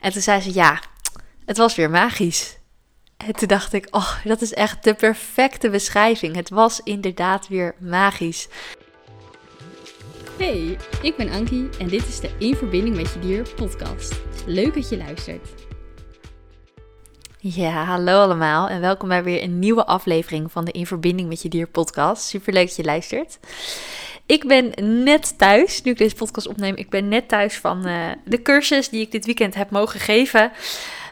En toen zei ze, ja, het was weer magisch. En toen dacht ik, oh, dat is echt de perfecte beschrijving. Het was inderdaad weer magisch. Hey, ik ben Ankie en dit is de In Verbinding met Je Dier podcast. Leuk dat je luistert. Ja, hallo allemaal en welkom bij weer een nieuwe aflevering van de In Verbinding met Je Dier podcast. Super leuk dat je luistert. Ik ben net thuis, nu ik deze podcast opneem, ik ben net thuis van uh, de cursus die ik dit weekend heb mogen geven.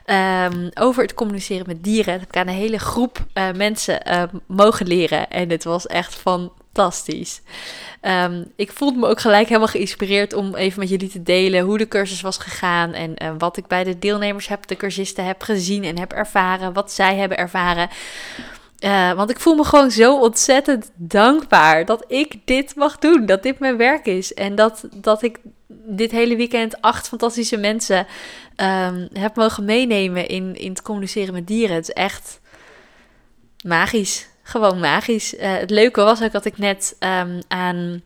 Um, over het communiceren met dieren. Dat heb ik aan een hele groep uh, mensen uh, mogen leren. En het was echt fantastisch. Um, ik voelde me ook gelijk helemaal geïnspireerd om even met jullie te delen hoe de cursus was gegaan. En uh, wat ik bij de deelnemers heb, de cursisten heb gezien en heb ervaren. Wat zij hebben ervaren. Uh, want ik voel me gewoon zo ontzettend dankbaar dat ik dit mag doen. Dat dit mijn werk is. En dat, dat ik dit hele weekend acht fantastische mensen um, heb mogen meenemen in, in het communiceren met dieren. Het is echt magisch. Gewoon magisch. Uh, het leuke was ook dat ik net um, aan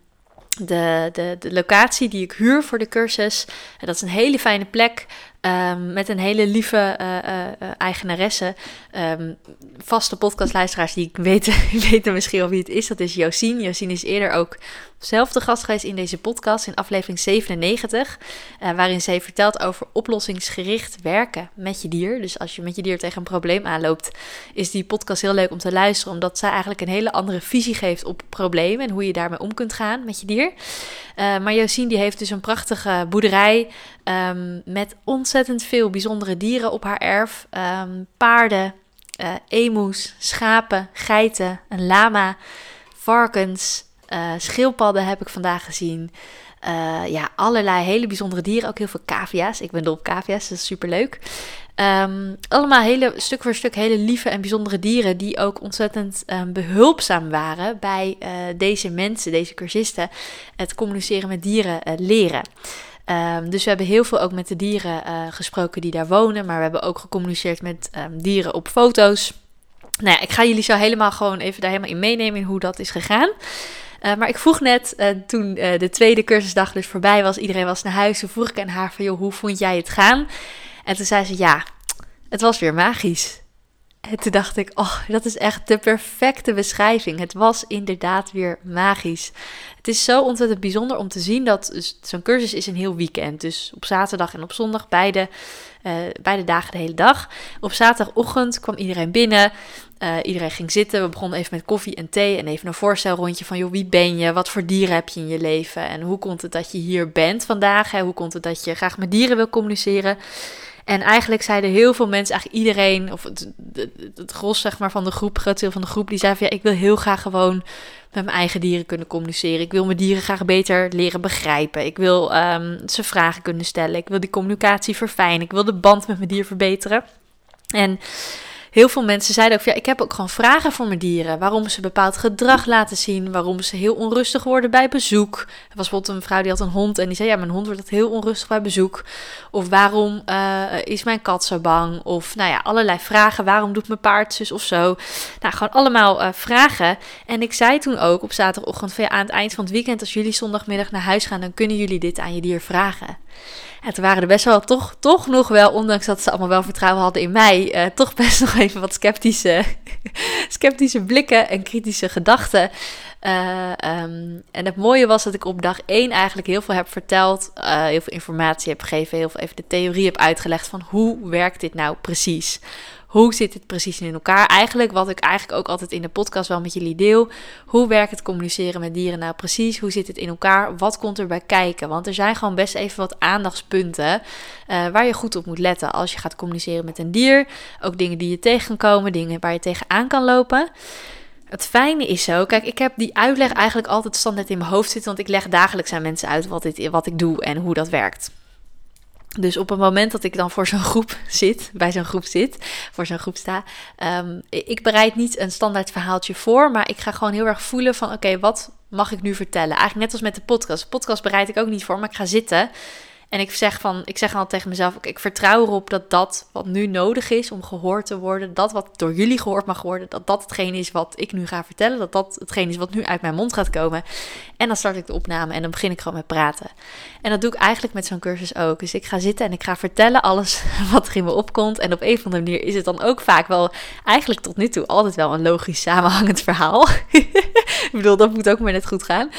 de, de, de locatie die ik huur voor de cursus. En dat is een hele fijne plek. Um, met een hele lieve uh, uh, eigenaresse. Um, vaste podcastluisteraars die weten, weten misschien al wie het is. Dat is Josien. Josien is eerder ook zelf de gast geweest in deze podcast in aflevering 97. Uh, waarin zij vertelt over oplossingsgericht werken met je dier. Dus als je met je dier tegen een probleem aanloopt, is die podcast heel leuk om te luisteren. Omdat zij eigenlijk een hele andere visie geeft op problemen en hoe je daarmee om kunt gaan met je dier. maar Josien die heeft dus een prachtige boerderij um, met ontzettend veel bijzondere dieren op haar erf. Um, paarden, uh, schapen, geiten, een lama, varkens, uh, schildpadden heb ik vandaag gezien. Uh, ja, allerlei hele bijzondere dieren. Ook heel veel cavia's. Ik ben dol op cavia's, dat is super leuk. Um, allemaal hele, stuk voor stuk hele lieve en bijzondere dieren die ook ontzettend um, behulpzaam waren bij deze mensen, deze cursisten, het communiceren met dieren leren. Um, dus we hebben heel veel ook met de dieren uh, gesproken die daar wonen. Maar we hebben ook gecommuniceerd met um, dieren op foto's. Nou ja, ik ga jullie zo helemaal gewoon even daar helemaal in meenemen in hoe dat is gegaan. Uh, maar ik vroeg net, uh, toen de tweede cursusdag dus voorbij was, iedereen was naar huis, toen vroeg ik aan haar van, joh, hoe vond jij het gaan? En toen zei ze, ja, het was weer magisch. En toen dacht ik, oh, dat is echt de perfecte beschrijving. Het was inderdaad weer magisch. Het is zo ontzettend bijzonder om te zien dat zo'n cursus is een heel weekend. Dus op zaterdag en op zondag, beide, uh, beide dagen de hele dag. Op zaterdagochtend kwam iedereen binnen. Uh, iedereen ging zitten. We begonnen even met koffie en thee en even een voorstelrondje van, joh, wie ben je? Wat voor dieren heb je in je leven? En hoe komt het dat je hier bent vandaag? Hoe komt het dat je graag met dieren wil communiceren? En eigenlijk zeiden heel veel mensen, eigenlijk iedereen, of het, het, gros zeg maar van de groep, groot deel van de groep, die zei van ja, ik wil heel graag gewoon met mijn eigen dieren kunnen communiceren. Ik wil mijn dieren graag beter leren begrijpen. Ik wil um, ze vragen kunnen stellen. Ik wil die communicatie verfijnen. Ik wil de band met mijn dier verbeteren. En heel veel mensen zeiden ook, ja, ik heb ook gewoon vragen voor mijn dieren. Waarom ze bepaald gedrag laten zien, waarom ze heel onrustig worden bij bezoek. Er was bijvoorbeeld een vrouw die had een hond en die zei, ja, mijn hond wordt heel onrustig bij bezoek. Of waarom uh, is mijn kat zo bang? Of nou ja, allerlei vragen. Waarom doet mijn paard zus of zo? Nou, gewoon allemaal uh, vragen. En ik zei toen ook op zaterdagochtend, ja, aan het eind van het weekend, als jullie zondagmiddag naar huis gaan, dan kunnen jullie dit aan je dier vragen. Toen waren er best wel toch, toch nog wel, ondanks dat ze allemaal wel vertrouwen hadden in mij, uh, toch best nog even wat sceptische, sceptische blikken en kritische gedachten. Uh, um, en het mooie was dat ik op dag 1 eigenlijk heel veel heb verteld, uh, heel veel informatie heb gegeven, heel veel even de theorie heb uitgelegd van hoe werkt dit nou precies? Hoe zit het precies in elkaar? Eigenlijk wat ik eigenlijk ook altijd in de podcast wel met jullie deel. Hoe werkt het communiceren met dieren nou precies? Hoe zit het in elkaar? Wat komt er bij kijken? Want er zijn gewoon best even wat aandachtspunten uh, waar je goed op moet letten als je gaat communiceren met een dier. Ook dingen die je tegen kan komen, dingen waar je tegenaan kan lopen. Het fijne is zo, kijk, ik heb die uitleg eigenlijk altijd standaard in mijn hoofd zitten, want ik leg dagelijks aan mensen uit wat, dit, wat ik doe en hoe dat werkt. Dus op het moment dat ik dan voor zo'n groep zit, bij zo'n groep zit, voor zo'n groep sta, um, ik bereid niet een standaard verhaaltje voor, maar ik ga gewoon heel erg voelen van, oké, wat mag ik nu vertellen? Eigenlijk net als met de podcast. De podcast bereid ik ook niet voor, maar ik ga zitten En ik zeg, van, ik zeg altijd tegen mezelf, ik, ik vertrouw erop dat dat wat nu nodig is om gehoord te worden, dat wat door jullie gehoord mag worden, dat dat hetgeen is wat ik nu ga vertellen, dat dat hetgeen is wat nu uit mijn mond gaat komen. En dan start ik de opname en dan begin ik gewoon met praten. En dat doe ik eigenlijk met zo'n cursus ook. Dus ik ga zitten en ik ga vertellen alles wat er in me opkomt. En op een of andere manier is het dan ook vaak wel, eigenlijk tot nu toe, altijd wel een logisch samenhangend verhaal. ik bedoel, dat moet ook maar net goed gaan.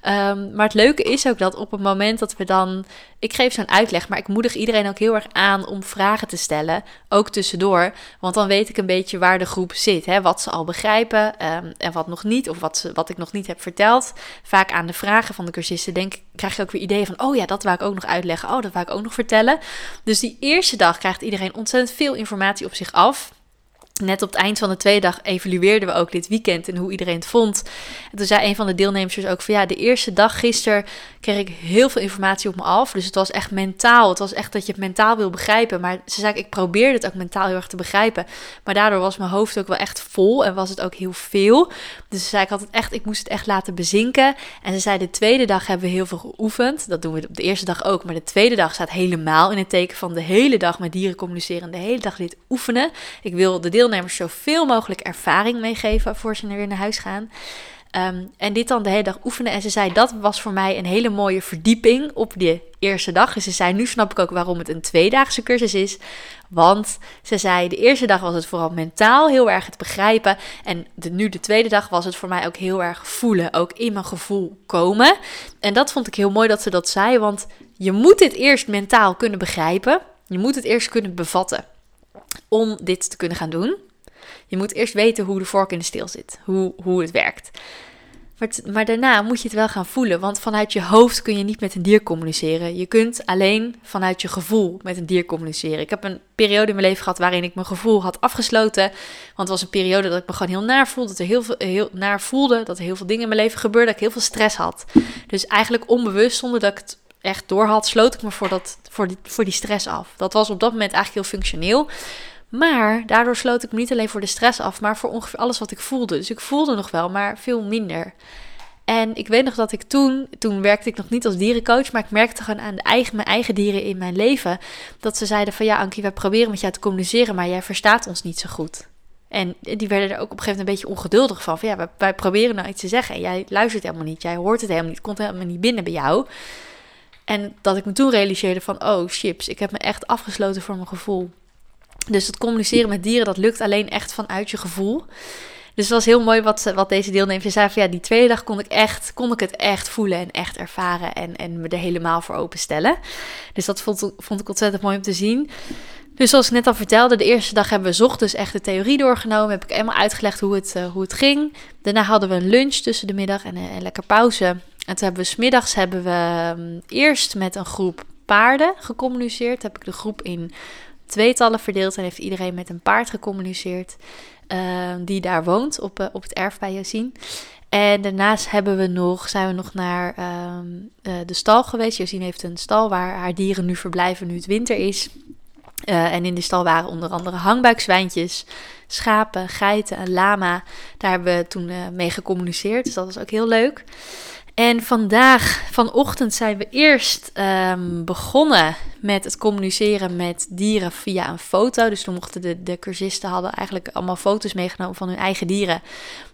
Ehm, maar het leuke is ook dat op het moment dat we dan. Ik geef zo'n uitleg, maar ik moedig iedereen ook heel erg aan om vragen te stellen. Ook tussendoor. Want dan weet ik een beetje waar de groep zit. Hè, wat ze al begrijpen ehm, en wat nog niet. Of wat, ze, wat ik nog niet heb verteld. Vaak aan de vragen van de cursisten denk, krijg je ook weer ideeën van: oh ja, dat wou ik ook nog uitleggen. Oh, dat wou ik ook nog vertellen. Dus die eerste dag krijgt iedereen ontzettend veel informatie op zich af net op het eind van de tweede dag evalueerden we ook dit weekend en hoe iedereen het vond. En toen zei een van de deelnemers ook van ja, de eerste dag gisteren kreeg ik heel veel informatie op me af. Dus het was echt mentaal. Het was echt dat je het mentaal wil begrijpen. Maar ze zei ik probeerde het ook mentaal heel erg te begrijpen. Maar daardoor was mijn hoofd ook wel echt vol en was het ook heel veel. Dus ze zei ik had het echt, ik moest het echt laten bezinken. En ze zei de tweede dag hebben we heel veel geoefend. Dat doen we op de eerste dag ook. Maar de tweede dag staat helemaal in het teken van de hele dag met dieren communiceren. De hele dag dit oefenen. Ik wil de deel deelnemers zoveel mogelijk ervaring meegeven voor ze weer naar huis gaan. Ehm, en dit dan de hele dag oefenen. En ze zei, dat was voor mij een hele mooie verdieping op de eerste dag. En ze zei, nu snap ik ook waarom het een tweedaagse cursus is. Want ze zei, de eerste dag was het vooral mentaal heel erg het begrijpen. En de, nu de tweede dag was het voor mij ook heel erg voelen. Ook in mijn gevoel komen. En dat vond ik heel mooi dat ze dat zei. Want je moet dit eerst mentaal kunnen begrijpen. Je moet het eerst kunnen bevatten om dit te kunnen gaan doen. Je moet eerst weten hoe de vork in de steel zit, hoe, hoe het werkt. Maar, maar, daarna moet je het wel gaan voelen, want vanuit je hoofd kun je niet met een dier communiceren. Je kunt alleen vanuit je gevoel met een dier communiceren. Ik heb een periode in mijn leven gehad waarin ik mijn gevoel had afgesloten. Want het was een periode dat ik me gewoon heel naar voelde, dat er heel veel heel naar voelde, dat er heel veel dingen in mijn leven gebeurden, dat ik heel veel stress had. Dus eigenlijk onbewust, zonder dat ik het echt door had, sloot ik me voor, dat, voor, die, voor die stress af. Dat was op dat moment eigenlijk heel functioneel. Maar daardoor sloot ik me niet alleen voor de stress af, maar voor ongeveer alles wat ik voelde. Dus ik voelde nog wel, maar veel minder. En ik weet nog dat ik toen, toen werkte ik nog niet als dierencoach, maar ik merkte gewoon aan de eigen, mijn eigen dieren in mijn leven, dat ze zeiden van ja Ankie, wij proberen met jou te communiceren, maar jij verstaat ons niet zo goed. En die werden er ook op een gegeven moment een beetje ongeduldig van. Van ja, wij, proberen nou iets te zeggen en jij luistert helemaal niet, jij hoort het helemaal niet, komt helemaal niet binnen bij jou. En dat ik me toen realiseerde van, oh chips, ik heb me echt afgesloten voor mijn gevoel. Dus het communiceren met dieren, dat lukt alleen echt vanuit je gevoel. Dus het was heel mooi wat, wat deze deelnemer zei. Van ja, die tweede dag kon ik, echt, kon ik het echt voelen en echt ervaren en, en me er helemaal voor openstellen. Dus dat vond, vond ik ontzettend mooi om te zien. Dus zoals ik net al vertelde, de eerste dag hebben we ochtends echt de theorie doorgenomen. Heb ik helemaal uitgelegd hoe het, uh, hoe het ging. Daarna hadden we een lunch tussen de middag en een lekker pauze. En toen hebben we smiddags hebben we um, eerst met een groep paarden gecommuniceerd. Heb ik de groep in tweetallen verdeeld en heeft iedereen met een paard gecommuniceerd. Uh, die daar woont op, uh, op het erf bij Josien. En daarnaast hebben we nog, zijn we nog naar uh, de stal geweest. Josien heeft een stal waar haar dieren nu verblijven nu het winter is. en in de stal waren onder andere hangbuikzwijntjes, schapen, geiten, en lama. Daar hebben we toen mee gecommuniceerd. Dus dat was ook heel leuk. En vandaag, vanochtend, zijn we eerst um, begonnen met het communiceren met dieren via een foto. Dus toen mochten de, de cursisten hadden eigenlijk allemaal foto's meegenomen van hun eigen dieren.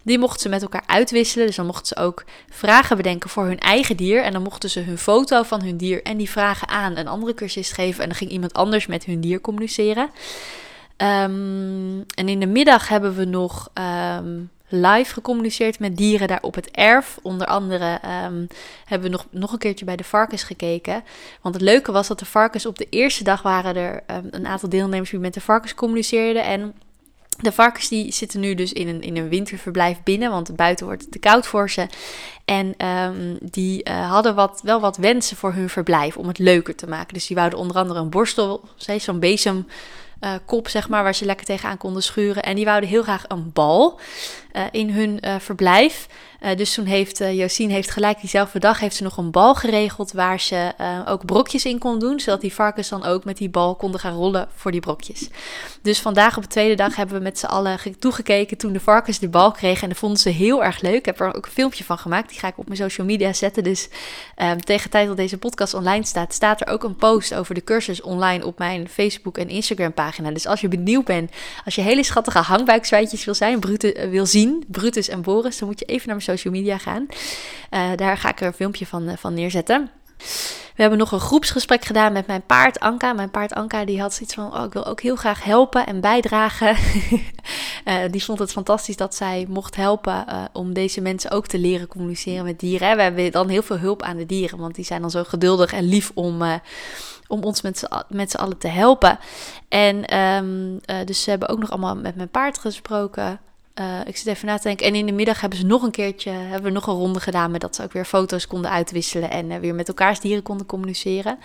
Die mochten ze met elkaar uitwisselen. Dus dan mochten ze ook vragen bedenken voor hun eigen dier. En dan mochten ze hun foto van hun dier en die vragen aan een andere cursist geven. En dan ging iemand anders met hun dier communiceren. Um, en in de middag hebben we nog um, live gecommuniceerd met dieren daar op het erf. Onder andere um, hebben we nog, nog een keertje bij de varkens gekeken. Want het leuke was dat de varkens op de eerste dag waren er um, een aantal deelnemers die met de varkens communiceerden. En de varkens die zitten nu dus in een, in een winterverblijf binnen, want buiten wordt het te koud voor ze. En um, die uh, hadden wat, wel wat wensen voor hun verblijf om het leuker te maken. Dus die wouden onder andere een borstel, zo'n bezem uh, kop, zeg maar, waar ze lekker tegenaan konden schuren. En die wouden heel graag een bal. In hun verblijf. Uh, dus toen heeft Josien heeft gelijk diezelfde dag heeft ze nog een bal geregeld waar ze ook brokjes in kon doen, zodat die varkens dan ook met die bal konden gaan rollen voor die brokjes. Dus vandaag op de tweede dag hebben we met z'n allen toegekeken toen de varkens de bal kregen en dat vonden ze heel erg leuk. Ik heb er ook een filmpje van gemaakt, die ga ik op mijn social media zetten. Dus um, tegen tijd dat deze podcast online staat, staat er ook een post over de cursus online op mijn Facebook en Instagram pagina. Dus als je benieuwd bent, als je hele schattige hangbuikzwijtjes wil zijn, Brutus, wil zien, Brutus en Boris, dan moet je even naar mijn social media gaan. Uh, daar ga ik er een filmpje van, uh, van neerzetten. We hebben nog een groepsgesprek gedaan met mijn paard Anka. Mijn paard Anka die had zoiets van, oh, ik wil ook heel graag helpen en bijdragen. uh, die vond het fantastisch dat zij mocht helpen om deze mensen ook te leren communiceren met dieren. We hebben dan heel veel hulp aan de dieren, want die zijn dan zo geduldig en lief om, om ons met z'n allen te helpen. En um, dus ze hebben ook nog allemaal met mijn paard gesproken. Uh, ik zit even na te denken. En in de middag hebben ze nog een keertje, hebben we nog een ronde gedaan met dat ze ook weer foto's konden uitwisselen en uh, weer met elkaars dieren konden communiceren.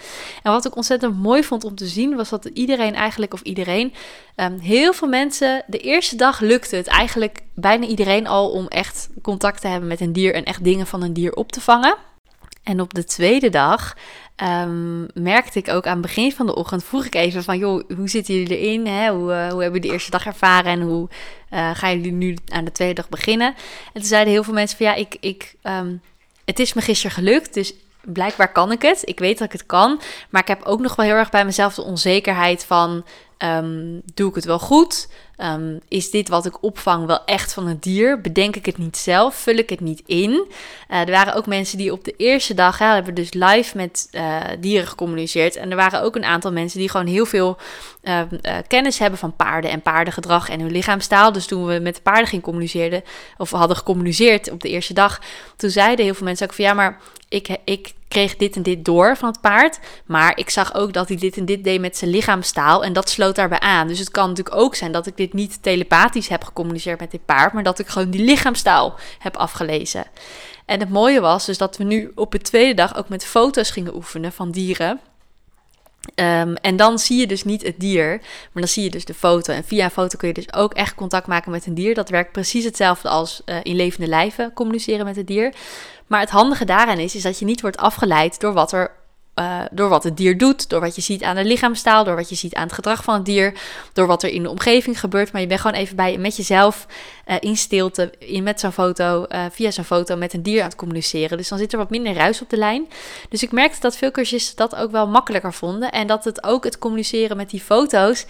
En wat ik ontzettend mooi vond om te zien, was dat iedereen eigenlijk, of iedereen, um, heel veel mensen, de eerste dag lukte het eigenlijk bijna iedereen al om echt contact te hebben met een dier en echt dingen van een dier op te vangen. En op de tweede dag um, merkte ik ook aan het begin van de ochtend, vroeg ik even van, joh, hoe zitten jullie erin? Hè? Hoe, uh, hoe hebben jullie de eerste dag ervaren en hoe uh, gaan jullie nu aan de tweede dag beginnen? En toen zeiden heel veel mensen van, ja, ik, ik, um, het is me gisteren gelukt, dus blijkbaar kan ik het. Ik weet dat ik het kan, maar ik heb ook nog wel heel erg bij mezelf de onzekerheid van, um, doe ik het wel goed? Um, is dit wat ik opvang wel echt van een dier? Bedenk ik het niet zelf? Vul ik het niet in? Uh, er waren ook mensen die op de eerste dag, ja, hebben dus live met uh, dieren gecommuniceerd. En er waren ook een aantal mensen die gewoon heel veel uh, kennis hebben van paarden en paardengedrag en hun lichaamstaal. Dus toen we met de paarden gingen communiceren, of hadden gecommuniceerd op de eerste dag, toen zeiden heel veel mensen ook van ja, maar ik, ik kreeg dit en dit door van het paard. Maar ik zag ook dat hij dit en dit deed met zijn lichaamstaal. En dat sloot daarbij aan. Dus het kan natuurlijk ook zijn dat ik dit niet telepathisch heb gecommuniceerd met dit paard. Maar dat ik gewoon die lichaamstaal heb afgelezen. En het mooie was dus dat we nu op de tweede dag ook met foto's gingen oefenen van dieren. Um, en dan zie je dus niet het dier, maar dan zie je dus de foto. En via een foto kun je dus ook echt contact maken met een dier. Dat werkt precies hetzelfde als uh, in levende lijven communiceren met het dier. Maar het handige daaraan is, is dat je niet wordt afgeleid door wat er uh, door wat het dier doet, door wat je ziet aan de lichaamstaal, door wat je ziet aan het gedrag van het dier, door wat er in de omgeving gebeurt. Maar je bent gewoon even bij met jezelf uh, in stilte, in, met zo'n foto, uh, via zo'n foto met een dier aan het communiceren. Dus dan zit er wat minder ruis op de lijn. Dus ik merkte dat veel cursisten dat ook wel makkelijker vonden. En dat het ook het communiceren met die foto's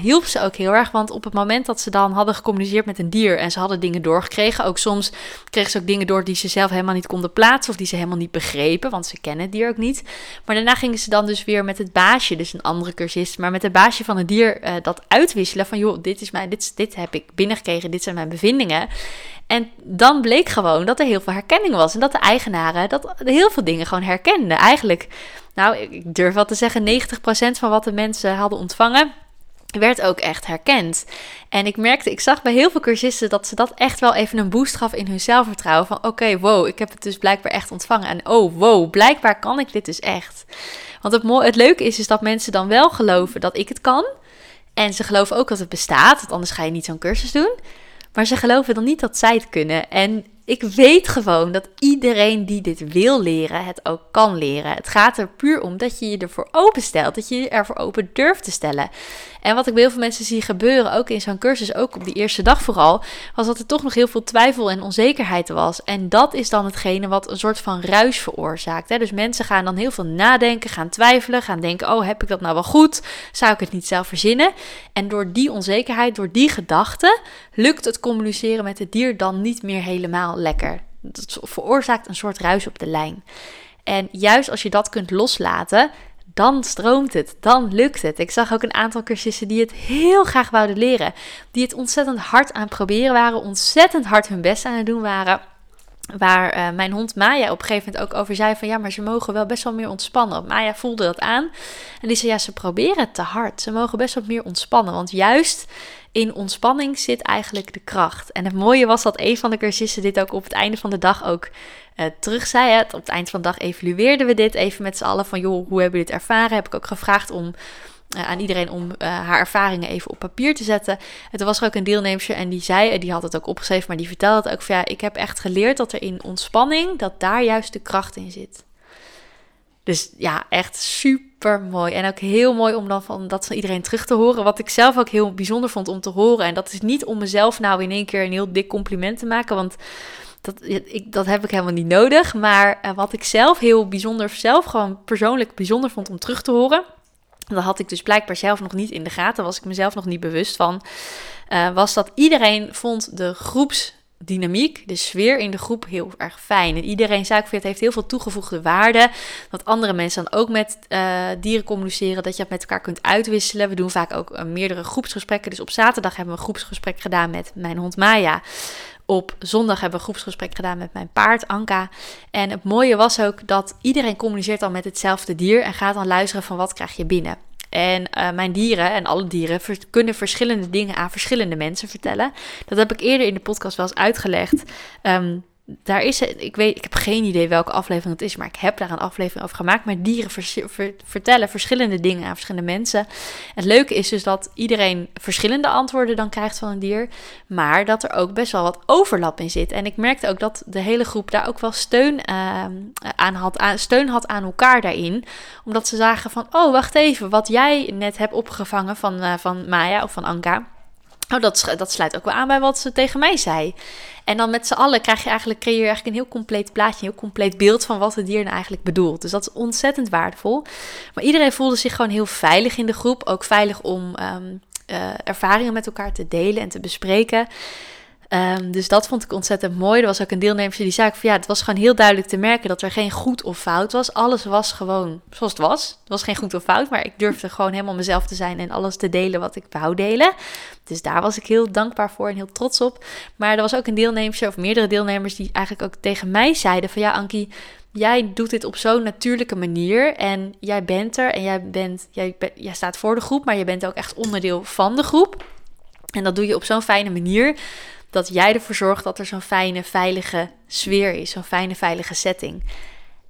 hielp ze ook heel erg. Want op het moment dat ze dan hadden gecommuniceerd met een dier en ze hadden dingen doorgekregen, ook soms kregen ze ook dingen door die ze zelf helemaal niet konden plaatsen of die ze helemaal niet begrepen, want ze kennen het dier ook niet. Maar daarna gingen ze dan dus weer met het baasje, dus een andere cursist, maar met het baasje van het dier uh, dat uitwisselen. Van joh, dit is mijn, dit, dit heb ik binnengekregen, dit zijn mijn bevindingen. En dan bleek gewoon dat er heel veel herkenning was. En dat de eigenaren dat heel veel dingen gewoon herkenden. Eigenlijk, nou, ik durf wel te zeggen, 90% van wat de mensen hadden ontvangen werd ook echt herkend. En ik merkte, ik zag bij heel veel cursisten dat ze dat echt wel even een boost gaf in hun zelfvertrouwen. Van oké, wow, ik heb het dus blijkbaar echt ontvangen. En oh, wow, blijkbaar kan ik dit dus echt. Want het, het leuke is, is dat mensen dan wel geloven dat ik het kan. En ze geloven ook dat het bestaat, want anders ga je niet zo'n cursus doen. Maar ze geloven dan niet dat zij het kunnen. En ik weet gewoon dat iedereen die dit wil leren, het ook kan leren. Het gaat er puur om dat je je ervoor openstelt, dat je je ervoor open durft te stellen. En wat ik bij heel veel mensen zie gebeuren, ook in zo'n cursus, ook op die eerste dag vooral, was dat er toch nog heel veel twijfel en onzekerheid was. En dat is dan hetgene wat een soort van ruis veroorzaakt. Hè? Dus mensen gaan dan heel veel nadenken, gaan twijfelen, gaan denken: oh, heb ik dat nou wel goed? Zou ik het niet zelf verzinnen? En door die onzekerheid, door die gedachten, lukt het communiceren met het dier dan niet meer helemaal lekker. Dat veroorzaakt een soort ruis op de lijn. En juist als je dat kunt loslaten, dan stroomt het, dan lukt het. Ik zag ook een aantal cursisten die het heel graag wouden leren, die het ontzettend hard aan het proberen waren, ontzettend hard hun best aan het doen waren. Waar uh, mijn hond Maya op een gegeven moment ook over zei van ja, maar ze mogen wel best wel meer ontspannen. Maya voelde dat aan en die zei ja, ze proberen het te hard. Ze mogen best wat meer ontspannen, want juist in ontspanning zit eigenlijk de kracht. En het mooie was dat een van de cursisten dit ook op het einde van de dag ook uh, terug zei. Op het eind van de dag evalueerden we dit even met z'n allen van joh, hoe hebben we dit ervaren? Heb ik ook gevraagd om aan iedereen om haar ervaringen even op papier te zetten. En toen was ook een deelnemer en die zei, die had het ook opgeschreven, maar die vertelde het ook van ja, ik heb echt geleerd dat er in ontspanning, dat daar juist de kracht in zit. Dus ja, echt super mooi. En ook heel mooi om dan van dat van iedereen terug te horen. Wat ik zelf ook heel bijzonder vond om te horen. En dat is niet om mezelf nou in één keer een heel dik compliment te maken. Want dat, ik, dat heb ik helemaal niet nodig. Maar uh, wat ik zelf heel bijzonder, zelf gewoon persoonlijk bijzonder vond om terug te horen. Dat had ik dus blijkbaar zelf nog niet in de gaten. Was ik mezelf nog niet bewust van. Uh, was dat iedereen vond de groeps dynamiek, de sfeer in de groep heel erg fijn. En iedereen zei ook, het heeft heel veel toegevoegde waarde. Dat andere mensen dan ook met uh, dieren communiceren, dat je het met elkaar kunt uitwisselen. We doen vaak ook uh, meerdere groepsgesprekken. Dus op zaterdag hebben we een groepsgesprek gedaan met mijn hond Maya. Op zondag hebben we een groepsgesprek gedaan met mijn paard Anka. En het mooie was ook dat iedereen communiceert al met hetzelfde dier en gaat dan luisteren van wat krijg je binnen. En uh, mijn dieren en alle dieren kunnen verschillende dingen aan verschillende mensen vertellen. Dat heb ik eerder in de podcast wel eens uitgelegd. Um, daar is ik weet, ik heb geen idee welke aflevering het is, maar ik heb daar een aflevering over gemaakt. Maar dieren vertellen verschillende dingen aan verschillende mensen. Het leuke is dus dat iedereen verschillende antwoorden dan krijgt van een dier, maar dat er ook best wel wat overlap in zit. En ik merkte ook dat de hele groep daar ook wel steun uh, aan had, aan, steun had aan elkaar daarin, omdat ze zagen van, oh wacht even, wat jij net hebt opgevangen van, uh, van Maya of van Anka. Oh, dat, dat sluit ook wel aan bij wat ze tegen mij zei. En dan met z'n allen krijg je eigenlijk, creëer je eigenlijk een heel compleet plaatje, een heel compleet beeld van wat het dier nou eigenlijk bedoelt. Dus dat is ontzettend waardevol. Maar iedereen voelde zich gewoon heel veilig in de groep. Ook veilig om um, uh, ervaringen met elkaar te delen en te bespreken. Um, dus dat vond ik ontzettend mooi. Er was ook een deelnemer die zei van ja, het was gewoon heel duidelijk te merken dat er geen goed of fout was. Alles was gewoon zoals het was. Het was geen goed of fout, maar ik durfde gewoon helemaal mezelf te zijn en alles te delen wat ik wou delen. Dus daar was ik heel dankbaar voor en heel trots op. Maar er was ook een deelnemer of meerdere deelnemers die eigenlijk ook tegen mij zeiden van ja, Ankie, jij doet dit op zo'n natuurlijke manier en jij bent er en jij, bent, jij staat voor de groep, maar je bent ook echt onderdeel van de groep. En dat doe je op zo'n fijne manier dat jij ervoor zorgt dat er zo'n fijne, veilige sfeer is, zo'n fijne, veilige setting.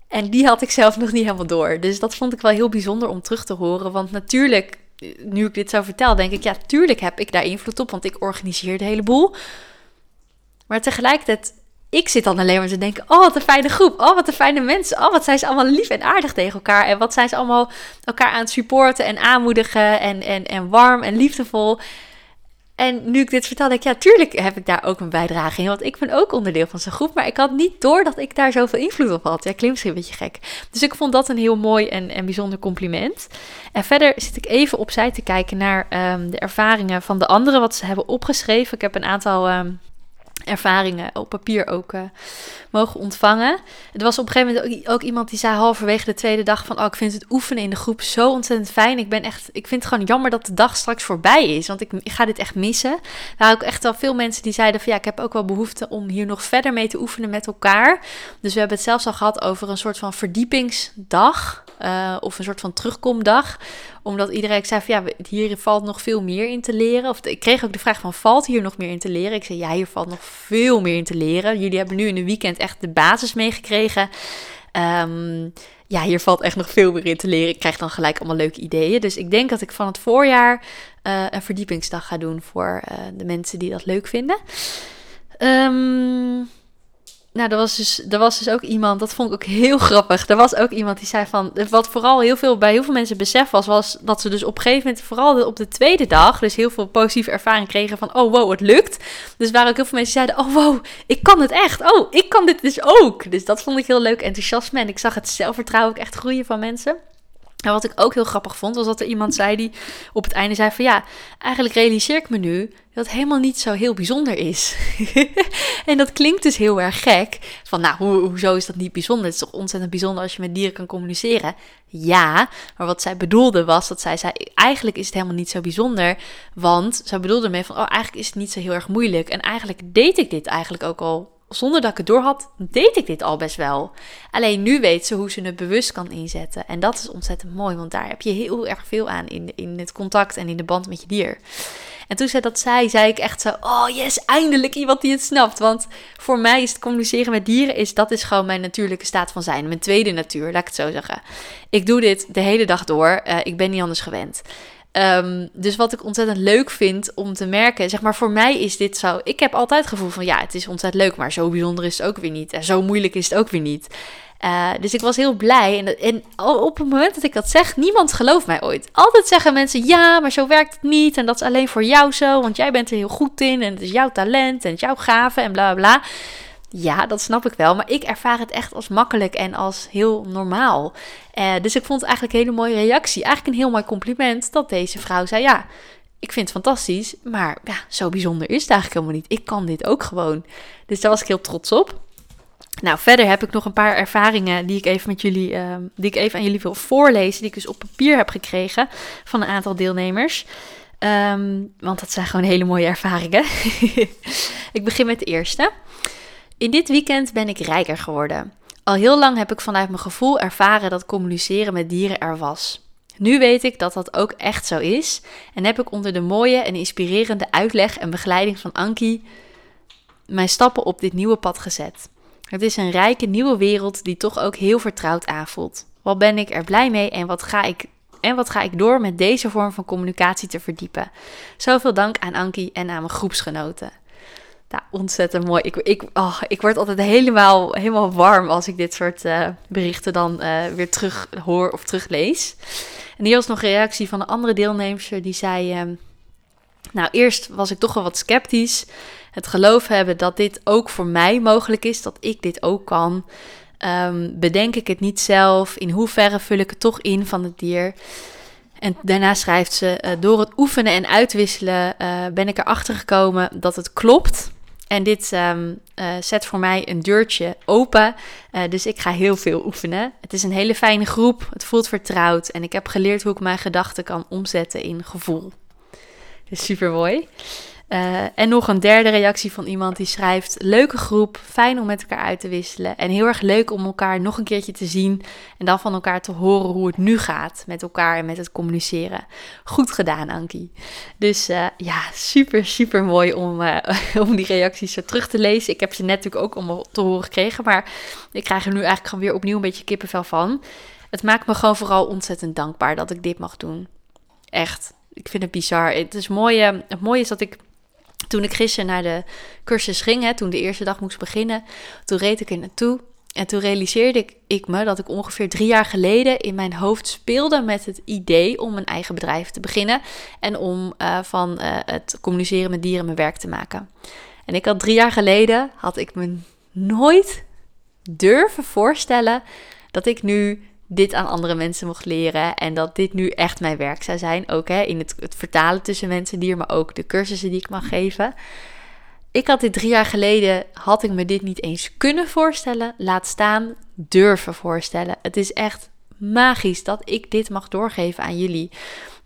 En die had ik zelf nog niet helemaal door. Dus dat vond ik wel heel bijzonder om terug te horen. Want natuurlijk, nu ik dit zo vertel, denk ik, ja, tuurlijk heb ik daar invloed op, want ik organiseer de hele boel. Maar tegelijkertijd, ik zit dan alleen maar te denken: oh, wat een fijne groep. Oh, wat een fijne mensen. Oh, wat zijn ze allemaal lief en aardig tegen elkaar. En wat zijn ze allemaal elkaar aan het supporten en aanmoedigen en, en, en warm en liefdevol. En nu ik dit vertel, denk ik, ja, tuurlijk heb ik daar ook een bijdrage in. Want ik ben ook onderdeel van zo'n groep. Maar ik had niet door dat ik daar zoveel invloed op had. Ja, klinkt misschien een beetje gek. Dus ik vond dat een heel mooi en, en bijzonder compliment. En verder zit ik even opzij te kijken naar um, de ervaringen van de anderen. Wat ze hebben opgeschreven. Ik heb een aantal um, ervaringen op papier ook uh, mogen ontvangen. Er was op een gegeven moment ook, iemand die zei halverwege de tweede dag van... oh, ik vind het oefenen in de groep zo ontzettend fijn. Ik ben echt, ik vind het gewoon jammer dat de dag straks voorbij is. Want ik, ik ga dit echt missen. Er waren ook echt wel veel mensen die zeiden van... ja, ik heb ook wel behoefte om hier nog verder mee te oefenen met elkaar. Dus we hebben het zelfs al gehad over een soort van verdiepingsdag... Uh, of een soort van terugkomdag. Omdat iedereen zei van ja, hier valt nog veel meer in te leren. Of ik kreeg ook de vraag van valt hier nog meer in te leren? Ik zei ja, hier valt nog veel meer in te leren. Jullie hebben nu in een weekend echt de basis meegekregen. Um, ja, hier valt echt nog veel meer in te leren. Ik krijg dan gelijk allemaal leuke ideeën. Dus ik denk dat ik van het voorjaar uh, een verdiepingsdag ga doen voor uh, de mensen die dat leuk vinden. Um, nou, er was, dus, er was dus ook iemand, dat vond ik ook heel grappig. Er was ook iemand die zei van, wat vooral heel veel bij heel veel mensen besef was, was dat ze dus op een gegeven moment, vooral op de tweede dag, dus heel veel positieve ervaring kregen van, oh wow, het lukt. Dus waren ook heel veel mensen die zeiden, oh wow, ik kan het echt. Oh, ik kan dit dus ook. Dus dat vond ik heel leuk, enthousiasme. En ik zag het zelfvertrouwen ook echt groeien van mensen. En wat ik ook heel grappig vond, was dat er iemand zei die op het einde zei van ja, eigenlijk realiseer ik me nu dat het helemaal niet zo heel bijzonder is. en dat klinkt dus heel erg gek. Van nou, ho hoezo is dat niet bijzonder? Het is toch ontzettend bijzonder als je met dieren kan communiceren? Ja, maar wat zij bedoelde was dat zij zei, eigenlijk is het helemaal niet zo bijzonder. Want zij bedoelde mee van, oh eigenlijk is het niet zo heel erg moeilijk. En eigenlijk deed ik dit eigenlijk ook al zonder dat ik het door had, deed ik dit al best wel. Alleen nu weet ze hoe ze het bewust kan inzetten. En dat is ontzettend mooi, want daar heb je heel erg veel aan in, in het contact en in de band met je dier. En toen zij dat zei, zei ik echt zo, oh yes, eindelijk iemand die het snapt. Want voor mij is het communiceren met dieren, is, dat is gewoon mijn natuurlijke staat van zijn. Mijn tweede natuur, laat ik het zo zeggen. Ik doe dit de hele dag door, uh, ik ben niet anders gewend. Um, dus wat ik ontzettend leuk vind om te merken, zeg maar voor mij is dit zo. Ik heb altijd het gevoel van ja, het is ontzettend leuk, maar zo bijzonder is het ook weer niet. En zo moeilijk is het ook weer niet. Uh, dus ik was heel blij. En, en, op het moment dat ik dat zeg, niemand gelooft mij ooit. Altijd zeggen mensen: ja, maar zo werkt het niet. En dat is alleen voor jou zo, want jij bent er heel goed in. En het is jouw talent en jouw gave en bla bla. Ja, dat snap ik wel. Maar ik ervaar het echt als makkelijk en als heel normaal. Uh, dus ik vond het eigenlijk een hele mooie reactie. Eigenlijk een heel mooi compliment dat deze vrouw zei: Ja, ik vind het fantastisch. Maar ja, zo bijzonder is het eigenlijk helemaal niet. Ik kan dit ook gewoon. Dus daar was ik heel trots op. Nou, verder heb ik nog een paar ervaringen die ik even met jullie, uh, die ik even aan jullie wil voorlezen, die ik dus op papier heb gekregen van een aantal deelnemers. Um, want dat zijn gewoon hele mooie ervaringen. ik begin met de eerste. In dit weekend ben ik rijker geworden. Al heel lang heb ik vanuit mijn gevoel ervaren dat communiceren met dieren er was. Nu weet ik dat dat ook echt zo is en heb ik onder de mooie en inspirerende uitleg en begeleiding van Anki mijn stappen op dit nieuwe pad gezet. Het is een rijke nieuwe wereld die toch ook heel vertrouwd aanvoelt. Wat ben ik er blij mee en wat ga ik, en wat ga ik door met deze vorm van communicatie te verdiepen? Zoveel dank aan Anki en aan mijn groepsgenoten. Nou, ontzettend mooi. Ik, ik, oh, ik word altijd helemaal, helemaal warm als ik dit soort uh, berichten dan uh, weer terug hoor of teruglees. En hier was nog een reactie van een andere deelnemer die zei... Uh, nou, eerst was ik toch wel wat sceptisch het geloof hebben dat dit ook voor mij mogelijk is, dat ik dit ook kan. Um, bedenk ik het niet zelf? In hoeverre vul ik het toch in van het dier? En daarna schrijft ze: uh, Door het oefenen en uitwisselen ben ik erachter gekomen dat het klopt. En dit um, uh, zet voor mij een deurtje open. dus ik ga heel veel oefenen. Het is een hele fijne groep. Het voelt vertrouwd. En ik heb geleerd hoe ik mijn gedachten kan omzetten in gevoel. Dus super mooi. Uh, en nog een derde reactie van iemand die schrijft: Leuke groep, fijn om met elkaar uit te wisselen. En heel erg leuk om elkaar nog een keertje te zien. En dan van elkaar te horen hoe het nu gaat met elkaar en met het communiceren. Goed gedaan, Ankie. Dus uh, ja, super, super mooi om, uh, om die reacties zo terug te lezen. Ik heb ze net natuurlijk ook om te horen gekregen. Maar ik krijg er nu eigenlijk gewoon weer opnieuw een beetje kippenvel van. Het maakt me gewoon vooral ontzettend dankbaar dat ik dit mag doen. Echt. Ik vind het bizar. Het is mooi. Het mooie is dat ik toen ik gisteren naar de cursus ging, hè, toen de eerste dag moest beginnen, toen reed ik er naartoe. En toen realiseerde ik, me dat ik ongeveer drie jaar geleden in mijn hoofd speelde met het idee om een eigen bedrijf te beginnen. En om uh, van uh, het communiceren met dieren mijn werk te maken. En ik had drie jaar geleden, had ik me nooit durven voorstellen dat ik nu dit aan andere mensen mocht leren. En dat dit nu echt mijn werk zou zijn. Ook hè, in het, het vertalen tussen mensen die er, maar ook de cursussen die ik mag geven. Ik had dit drie jaar geleden, had ik me dit niet eens kunnen voorstellen. Laat staan, durven voorstellen. Het is echt magisch dat ik dit mag doorgeven aan jullie.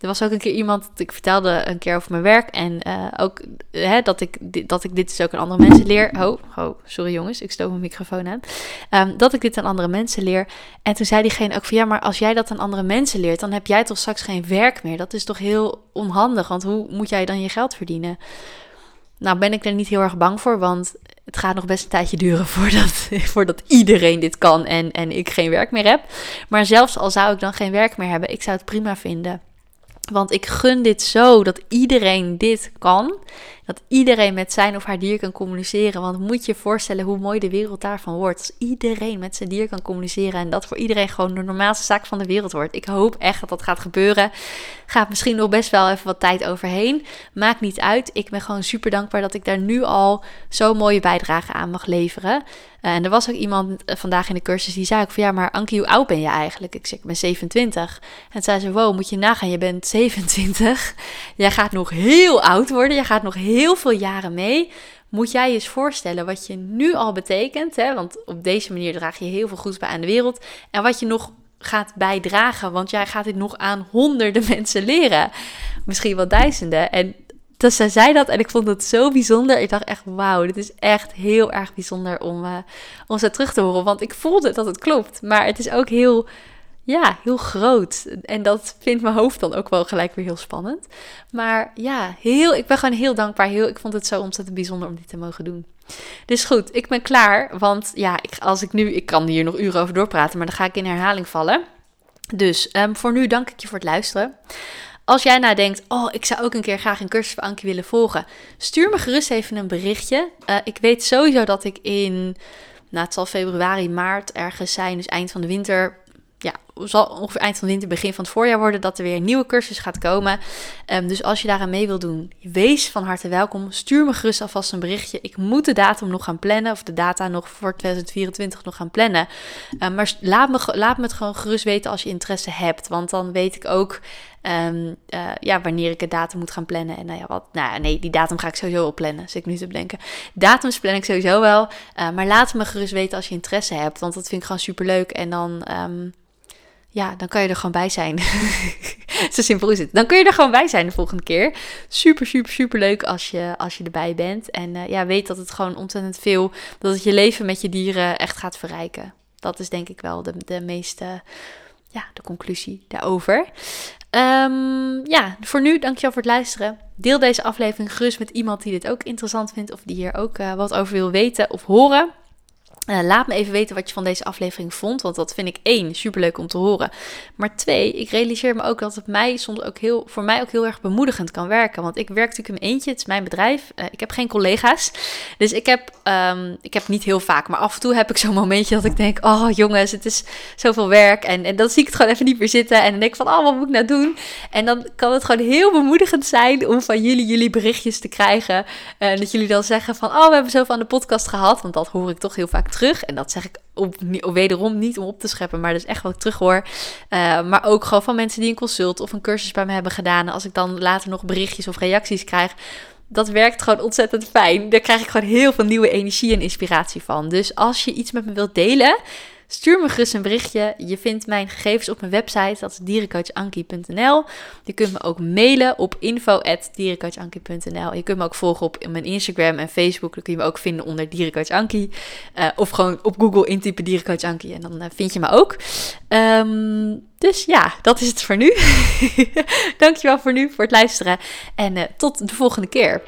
Er was ook een keer iemand, ik vertelde een keer over mijn werk en uh, ook hè, dat, ik, dat ik dit dus ook aan andere mensen leer. Oh, oh sorry jongens, ik stoot mijn microfoon aan. Um, dat ik dit aan andere mensen leer. En toen zei diegene ook van ja, maar als jij dat aan andere mensen leert, dan heb jij toch straks geen werk meer. Dat is toch heel onhandig, want hoe moet jij dan je geld verdienen? Nou ben ik er niet heel erg bang voor, want het gaat nog best een tijdje duren voordat, voordat iedereen dit kan en, en ik geen werk meer heb. Maar zelfs al zou ik dan geen werk meer hebben, ik zou het prima vinden. Want ik gun dit zo dat iedereen dit kan. Dat iedereen met zijn of haar dier kan communiceren. Want moet je je voorstellen hoe mooi de wereld daarvan wordt. Als iedereen met zijn dier kan communiceren. En dat voor iedereen gewoon de normaalste zaak van de wereld wordt. Ik hoop echt dat dat gaat gebeuren. Gaat misschien nog best wel even wat tijd overheen. Maakt niet uit. Ik ben gewoon super dankbaar dat ik daar nu al zo'n mooie bijdrage aan mag leveren. Uh, en er was ook iemand uh, vandaag in de cursus die zei ook van ja, maar Ankie, hoe oud ben je eigenlijk? Ik zeg, ik ben 27. En zei ze, wow, moet je nagaan, je bent 27. Jij gaat nog heel oud worden. Je gaat nog heel veel jaren mee. Moet jij je eens voorstellen wat je nu al betekent. Hè? Want op deze manier draag je heel veel goeds bij aan de wereld. En wat je nog gaat bijdragen. Want jij gaat dit nog aan honderden mensen leren. Misschien wel duizenden. En dus zij zei dat en ik vond het zo bijzonder. Ik dacht echt, wauw, dit is echt heel erg bijzonder om, uh, om ze terug te horen. Want ik voelde dat het klopt. Maar het is ook heel ja, heel groot. En dat vindt mijn hoofd dan ook wel gelijk weer heel spannend. Maar ja, heel, ik ben gewoon heel dankbaar. Heel, ik vond het zo ontzettend bijzonder om dit te mogen doen. Dus goed, ik ben klaar. Want ja, ik, als ik nu, ik kan hier nog uren over doorpraten, maar dan ga ik in herhaling vallen. Dus um, voor nu dank ik je voor het luisteren. Als jij nou denkt, oh, ik zou ook een keer graag een cursus van Ankie willen volgen, stuur me gerust even een berichtje. Uh, ik weet sowieso dat ik in, nou, het zal februari, maart ergens zijn, dus eind van de winter, ja, zal ongeveer eind van de winter, begin van het voorjaar worden, dat er weer een nieuwe cursus gaat komen. Um, dus als je daaraan mee wil doen, wees van harte welkom. Stuur me gerust alvast een berichtje. Ik moet de datum nog gaan plannen, of de data nog voor 2024 nog gaan plannen. Um, maar laat me, laat me het gewoon gerust weten als je interesse hebt, want dan weet ik ook Um, uh, ja, wanneer ik de datum moet gaan plannen. En nou ja, wat. Nou nee, die datum ga ik sowieso wel plannen. Zit ik nu te bedenken. Datums plan ik sowieso wel. Uh, maar laat me gerust weten als je interesse hebt. Want dat vind ik gewoon super leuk. En dan. Um, ja, dan kan je er gewoon bij zijn. Zo simpel is het. Dan kun je er gewoon bij zijn de volgende keer. Super, super, super leuk als je, als je erbij bent. En uh, ja, weet dat het gewoon ontzettend veel, dat het je leven met je dieren echt gaat verrijken. Dat is denk ik wel de, de meeste, ja, de conclusie daarover. Um, ja, voor nu, dankjewel voor het luisteren. Deel deze aflevering gerust met iemand die dit ook interessant vindt of die hier ook uh, wat over wil weten of horen. Uh, laat me even weten wat je van deze aflevering vond. Want dat vind ik één, superleuk om te horen. Maar twee, ik realiseer me ook dat het mij soms ook heel, voor mij ook heel erg bemoedigend kan werken. Want ik werk natuurlijk in eentje. Het is mijn bedrijf. Uh, ik heb geen collega's. Dus ik heb, um, ik heb niet heel vaak. Maar af en toe heb ik zo'n momentje dat ik denk: Oh jongens, het is zoveel werk. En, en dan zie ik het gewoon even niet meer zitten. En dan denk ik van: Oh, wat moet ik nou doen? En dan kan het gewoon heel bemoedigend zijn om van jullie jullie berichtjes te krijgen. En dat jullie dan zeggen van: Oh, we hebben zoveel aan de podcast gehad. Want dat hoor ik toch heel vaak terug. En dat zeg ik op, wederom niet om op te scheppen, maar dat is echt ik terug hoor. Uh, maar ook gewoon van mensen die een consult of een cursus bij me hebben gedaan. Als ik dan later nog berichtjes of reacties krijg, dat werkt gewoon ontzettend fijn. Daar krijg ik gewoon heel veel nieuwe energie en inspiratie van. Dus als je iets met me wilt delen, Stuur me gerust een berichtje. Je vindt mijn gegevens op mijn website, dat is dierencoachankie.nl. Je kunt me ook mailen op info.dierencoachankie.nl. Je kunt me ook volgen op mijn Instagram en Facebook. Dan kun je me ook vinden onder Dierencoach Ankie. Uh, of gewoon op Google intypen Dierencoach Ankie en dan uh, vind je me ook. Um, dus ja, dat is het voor nu. Dankjewel voor nu, voor het luisteren. En uh, tot de volgende keer.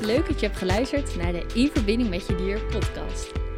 Leuk dat je hebt geluisterd naar de In Verbinding met Je Dier podcast.